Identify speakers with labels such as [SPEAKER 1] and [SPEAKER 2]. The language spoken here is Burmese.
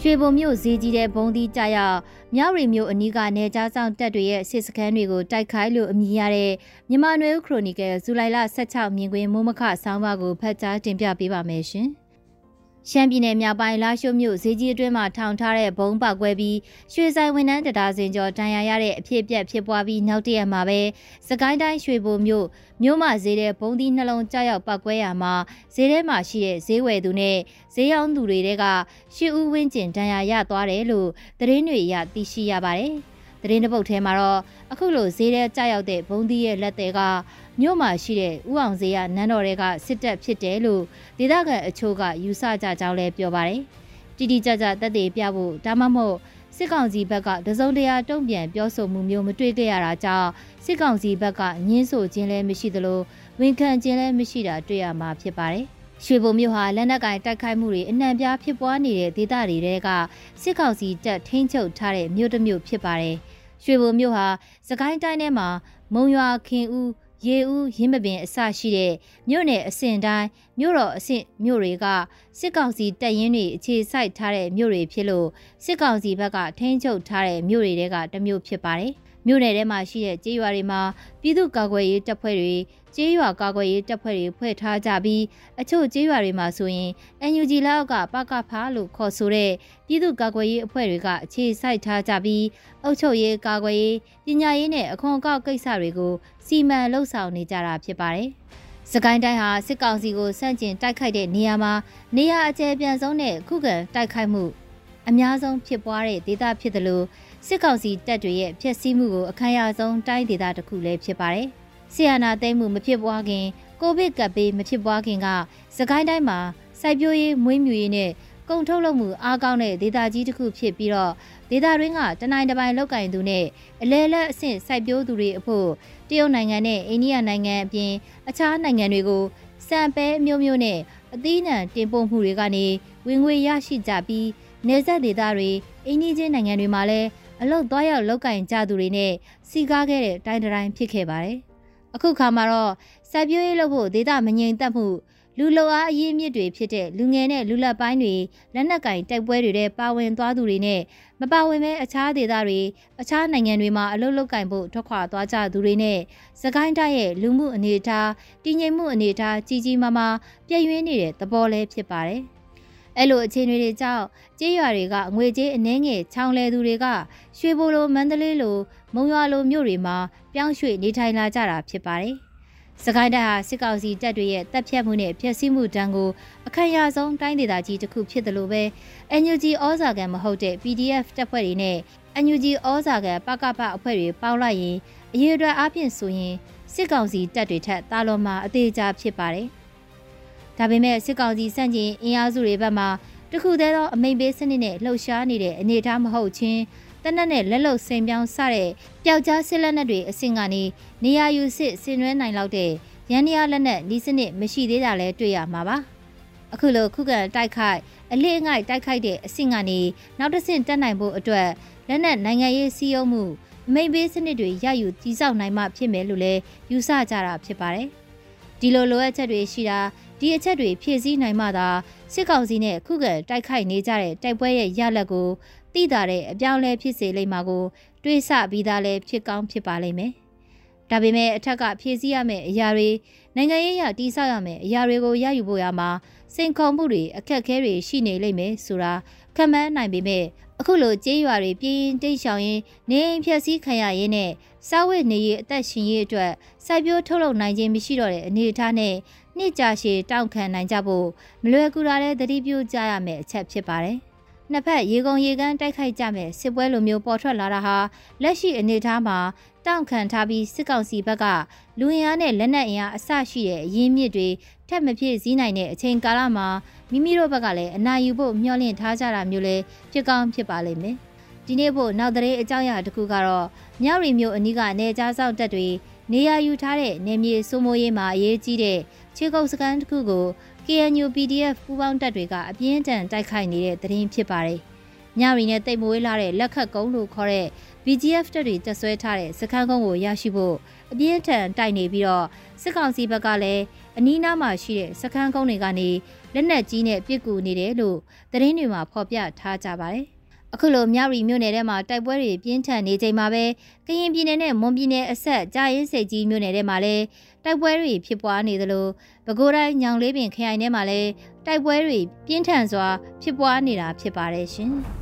[SPEAKER 1] ရွှေဘုံမြို့ဈေးကြီးတဲ့ဘုံသီးကြရောက်မြောက်ရီမြို့အနီးကနေကြားဆောင်တပ်တွေရဲ့စစ်စခန်းတွေကိုတိုက်ခိုက်လို့အမည်ရတဲ့မြန်မာနွေဦးခရိုနီကယ်ဇူလိုင်လ16မြင်ကွင်းမိုးမခဆောင်းပါးကိုဖတ်ကြားတင်ပြပေးပါမယ်ရှင်။ ရှမ်းပြည်နယ်မြောက်ပိုင်းလာရှိုးမြို့ဈေးကြီးအတွင်းမှာထောင်ထားတဲ့ဘုံပောက်ကွဲပြီးရွှေဆိုင်ဝန်ထမ်းတဒါစင်ကျော်တန်ရာရတဲ့အဖြစ်အပျက်ဖြစ်ပွားပြီးနောက်တရက်မှာပဲစကိုင်းတိုင်းရွှေဘိုမြို့မြို့မှာဈေးတဲ့ဘုံသီးနှလုံးကြောက်ရောက်ပောက်ကွဲရမှာဈေးထဲမှာရှိတဲ့ဈေးဝယ်သူနဲ့ဈေးရောင်းသူတွေကရှစ်ဦးဝင်းကျင်တန်ရာရသွားတယ်လို့သတင်းတွေအရသိရှိရပါတယ်။ သတင်းတစ်ပုတ်ထဲမှာတော့အခုလိုဈေးထဲကျရောက်တဲ့ဘုံသီးရဲ့လက်တွေကမြို့မှာရှိတဲ့ဥအောင်ဈေးရနန်းတော်တွေကစစ်တပ်ဖြစ်တယ်လို့ဒေသခံအချို့ကယူဆကြကြောင်းလည်းပြောပါတယ်။တိတိကျကျသက်သေပြဖို့ဒါမှမဟုတ်စစ်ကောင်စီဘက်ကတစုံတရာတုံ့ပြန်ပြောဆိုမှုမျိုးမတွေ့ကြရတာကြောင့်စစ်ကောင်စီဘက်ကညှင်းဆိုခြင်းလည်းမရှိသလိုဝန်ခံခြင်းလည်းမရှိတာတွေ့ရမှာဖြစ်ပါတယ်။ရွှေဘုံမြို့ဟာလက်နက်ကင်တိုက်ခိုက်မှုတွေအနှံပြားဖြစ်ပွားနေတဲ့ဒေသတွေကစစ်ကောင်စီတပ်ထိန်းချုပ်ထားတဲ့မြို့တစ်မြို့ဖြစ်ပါတယ်။ ရွှေဘိုမြို့ဟာစကိုင်းတိုင်းထဲမှာမုံရွာခင်ဦးရေဦးရင်းမပင်အစရှိတဲ့မြို့နယ်အဆင့်တိုင်းမြို့တော်အဆင့်မြို့တွေကစစ်ကောင်စီတပ်ရင်းတွေအခြေစိုက်ထားတဲ့မြို့တွေဖြစ်လို့စစ်ကောင်စီဘက်ကထိန်းချုပ်ထားတဲ့မြို့တွေကတမျိုးဖြစ်ပါတယ်။ မြို့နယ်ထဲမှာရှိတဲ့ကျေးရွာတွေမှာပြည်သူ့ကာကွယ်ရေးတပ်ဖွဲ့တွေကျေးရွာကာကွယ်ရေးတပ်ဖွဲ့တွေဖွဲ့ထားကြပြီးအချို့ကျေးရွာတွေမှာဆိုရင် NUG လောက်ကပကဖာလို့ခေါ်ဆိုတဲ့ပြည်သူ့ကာကွယ်ရေးအဖွဲ့တွေကအခြေစိုက်ထားကြပြီးအုပ်ချုပ်ရေးကာကွယ်ရေးပညာရေးနဲ့အခွန်အကောက်ကိစ္စတွေကိုစီမံလှုပ်ဆောင်နေကြတာဖြစ်ပါတယ်။စကိုင်းတိုင်းဟာစစ်ကောင်စီကိုစန့်ကျင်တိုက်ခိုက်တဲ့နေရာမှာနေရာအကျယ်ပြန့်ဆုံးနဲ့ခုခံတိုက်ခိုက်မှုအများဆုံးဖြစ်ပွားတဲ့ဒေသဖြစ်တယ်လို့ စစ်ကောင်စီတပ်တွေရဲ့ဖျက်ဆီးမှုကိုအခမ်းအရဆုံးတိုင်းဒေသတစ်ခုလည်းဖြစ်ပါတယ်။ဆီယနာသိမ်းမှုမဖြစ်ပွားခင်ကိုဗစ်ကပ်ဘေးမဖြစ်ပွားခင်ကစကိုင်းတိုင်းမှာစိုက်ပျိုးရေးမွေးမြူရေးနဲ့ကုန်ထုတ်လုပ်မှုအားကောင်းတဲ့ဒေသကြီးတစ်ခုဖြစ်ပြီးတော့ဒေသတွင်းကတနိုင်တပိုင်လောက်ကင်သူနဲ့အလဲလက်အဆင့်စိုက်ပျိုးသူတွေအဖို့တရုတ်နိုင်ငံနဲ့အိန္ဒိယနိုင်ငံအပြင်အခြားနိုင်ငံတွေကိုစံပဲမျိုးမျိုးနဲ့အသီးနှံတင်ပို့မှုတွေကနေဝင်ငွေရရှိကြပြီးနေဆက်ဒေသတွေအိန္ဒိချင်းနိုင်ငံတွေမှာလည်း အလုတ်သွားရောက်လောက်ကင်ကြသူတွေနဲ့စီကားခဲ့တဲ့တိုင်းတိုင်းဖြစ်ခဲ့ပါတယ်။အခုခါမှာတော့စိုက်ပျိုးရေးလုပ်ဖို့ဒေသမငြိမ်သက်မှုလူလောအားအရေးမြစ်တွေဖြစ်တဲ့လူငယ်နဲ့လူလက်ပိုင်းတွေလက်နက်ကင်တိုက်ပွဲတွေတဲ့ပါဝင်သွားသူတွေနဲ့မပါဝင်ပဲအခြားဒေသတွေအခြားနိုင်ငံတွေမှာအလုပ်လုပ်ကင်ဖို့ထွက်ခွာသွားကြသူတွေနဲ့စကိုင်းတိုင်းရဲ့လူမှုအနေအထားတည်ငြိမ်မှုအနေအထားကြီးကြီးမားမားပြည့်ရင်းနေတဲ့သဘောလေးဖြစ်ပါတယ်။ အဲ့လိုအခြေအနေတွေကြောင့်ကြေးရွာတွေကငွေကြေးအနှဲငယ်ချောင်းလဲသူတွေကရွှေဘိုလိုမန္တလေးလိုမုံရွာလိုမြို့တွေမှာပြောင်းရွှေ့နေထိုင်လာကြတာဖြစ်ပါတယ်။စကိုင်းတိုင်းဟာစစ်ကောင်စီတပ်တွေရဲ့တပ်ဖြတ်မှုနဲ့ဖျက်ဆီးမှုတန်းကိုအခမ်းအရဆုံးတိုင်းဒေသကြီးတစ်ခုဖြစ်တယ်လို့ပဲ NUG ဩဇာကန်မဟုတ်တဲ့ PDF တပ်ဖွဲ့တွေနဲ့ NUG ဩဇာကန်ပကပအဖွဲ့တွေပေါင်းလိုက်ရင်အရေးအတွက်အပြည့်ဆိုရင်စစ်ကောင်စီတပ်တွေထက်တာလွန်မှာအသေးချာဖြစ်ပါတယ်။ ဒါပေမဲ့စစ်ကောင်စီစန့်ကျင်အင်အားစုတွေဘက်မှတခုတည်းသောအမိန်ပေးစနစ်နဲ့လှုပ်ရှားနေတဲ့အနေအထားမဟုတ်ချင်းတနက်နဲ့လက်လုံစိန်ပြောင်းစတဲ့ပျောက်ကြားစစ်လက်နက်တွေအဆင့်ကနေနေရာယူစစ်ဆင်နွှဲနိုင်လောက်တဲ့ရန်နီယာလက်နက်ဤစနစ်မရှိသေးတာလဲတွေ့ရမှာပါအခုလိုခုခံတိုက်ခိုက်အလေးအငိုက်တိုက်ခိုက်တဲ့အဆင့်ကနေနောက်တစ်ဆင့်တက်နိုင်ဖို့အတွက်လက်နက်နိုင်ငံရေးစီးရုံးမှုအမိန်ပေးစနစ်တွေရယူကြီးစောက်နိုင်မှဖြစ်မယ်လို့လည်းယူဆကြတာဖြစ်ပါတယ် ဒီလိုလိုအပ်ချက်တွေရှိတာဒီအချက်တွေဖြည့်ဆည်းနိုင်မှသာစစ်ကောင်စီနဲ့ခုခံတိုက်ခိုက်နေကြတဲ့တိုက်ပွဲရဲ့ရလဒ်ကိုသိတာတဲ့အပြောင်းလဲဖြစ်စေလိမ့်မှာကိုတွေးဆပြီးသားလဲဖြစ်ကောင်းဖြစ်ပါလိမ့်မယ်။ဒါပေမဲ့အထက်ကဖြည့်ဆည်းရမယ့်အရာတွေနိုင်ငံရေးအရတိဆောက်ရမယ့်အရာတွေကိုရယူဖို့ရမှာ စိန်ခေါ်မှုတွေအခက်အခဲတွေရှိနေလိမ့်မယ်ဆိုတာခံမှန်းနိုင်ပေမဲ့အခုလိုကြေးရွာတွေပြင်းတိတ်ရှောင်ရင်နေအိမ်ဖြက်စီးခံရရင်းနဲ့စားဝတ်နေရေးအသက်ရှင်ရေးအတွက်စိုက်ပျိုးထုတ်လုပ်နိုင်ခြင်းမရှိတော့တဲ့အနေအထားနဲ့နှစ်ကြာရှည်တောင့်ခံနိုင်ကြဖို့မလွယ်ကူတာလည်းသတိပြုကြရမယ့်အချက်ဖြစ်ပါတယ်။ နှစ်ဖက်ရေကုန်ရေကန်းတိုက်ခိုက်ကြမဲ့စစ်ပွဲလိုမျိုးပေါ်ထွက်လာတာဟာလက်ရှိအနေအထားမှာတောင့်ခံထားပြီးစစ်ကောင်စီဘက်ကလူရင်းအားနဲ့လက်နက်အင်အားအဆရှိတဲ့အရင်းမြစ်တွေထက်မဖြစ်စည်းနိုင်တဲ့အချိန်ကာလမှာမိမိတို့ဘက်ကလည်းအနာယူဖို့မျှော်လင့်ထားကြတာမျိုးလည်းဖြစ်ကောင်းဖြစ်ပါလိမ့်မယ်။ဒီနေ့ဖို့နောက်တဲ့အကြောင်းအရာတစ်ခုကတော့မြောက်ရီမျိုးအနီးကနေကြားစောက်တက်တွေ နေရာယူထားတဲ့နေမြေစိုးမိုးရေးမှာအရေးကြီးတဲ့ခြေကုပ်စကန်တစ်ခုကို KNU PDF ပူးပေါင်းတပ်တွေကအပြင်းထန်တိုက်ခိုက်နေတဲ့သတင်းဖြစ်ပါတယ်။ညရီနဲ့တိတ်မွေးလာတဲ့လက်ခတ်ကုန်းလို့ခေါ်တဲ့ BGF တပ်တွေတက်ဆွဲထားတဲ့စခန်းကုန်းကိုရရှိဖို့အပြင်းထန်တိုက်နေပြီးတော့စစ်ကောင်စီဘက်ကလည်းအနီးနားမှာရှိတဲ့စခန်းကုန်းတွေကနေလက်နက်ကြီးနဲ့ပစ်ကူနေတယ်လို့သတင်းတွေမှာဖော်ပြထားကြပါတယ် အခုလိုမြရီမြို့နယ်ထဲမှာတိုက်ပွဲတွေပြင်းထန်နေချိန်မှာပဲကရင်ပြည်နယ်နဲ့မွန်ပြည်နယ်အဆက်ကြာရင်စိတ်ကြီးမြို့နယ်ထဲမှာလည်းတိုက်ပွဲတွေဖြစ်ပွားနေသလိုပဲခူးတိုင်းညောင်လေးပင်ခရိုင်ထဲမှာလည်းတိုက်ပွဲတွေပြင်းထန်စွာဖြစ်ပွားနေတာဖြစ်ပါတယ်ရှင်။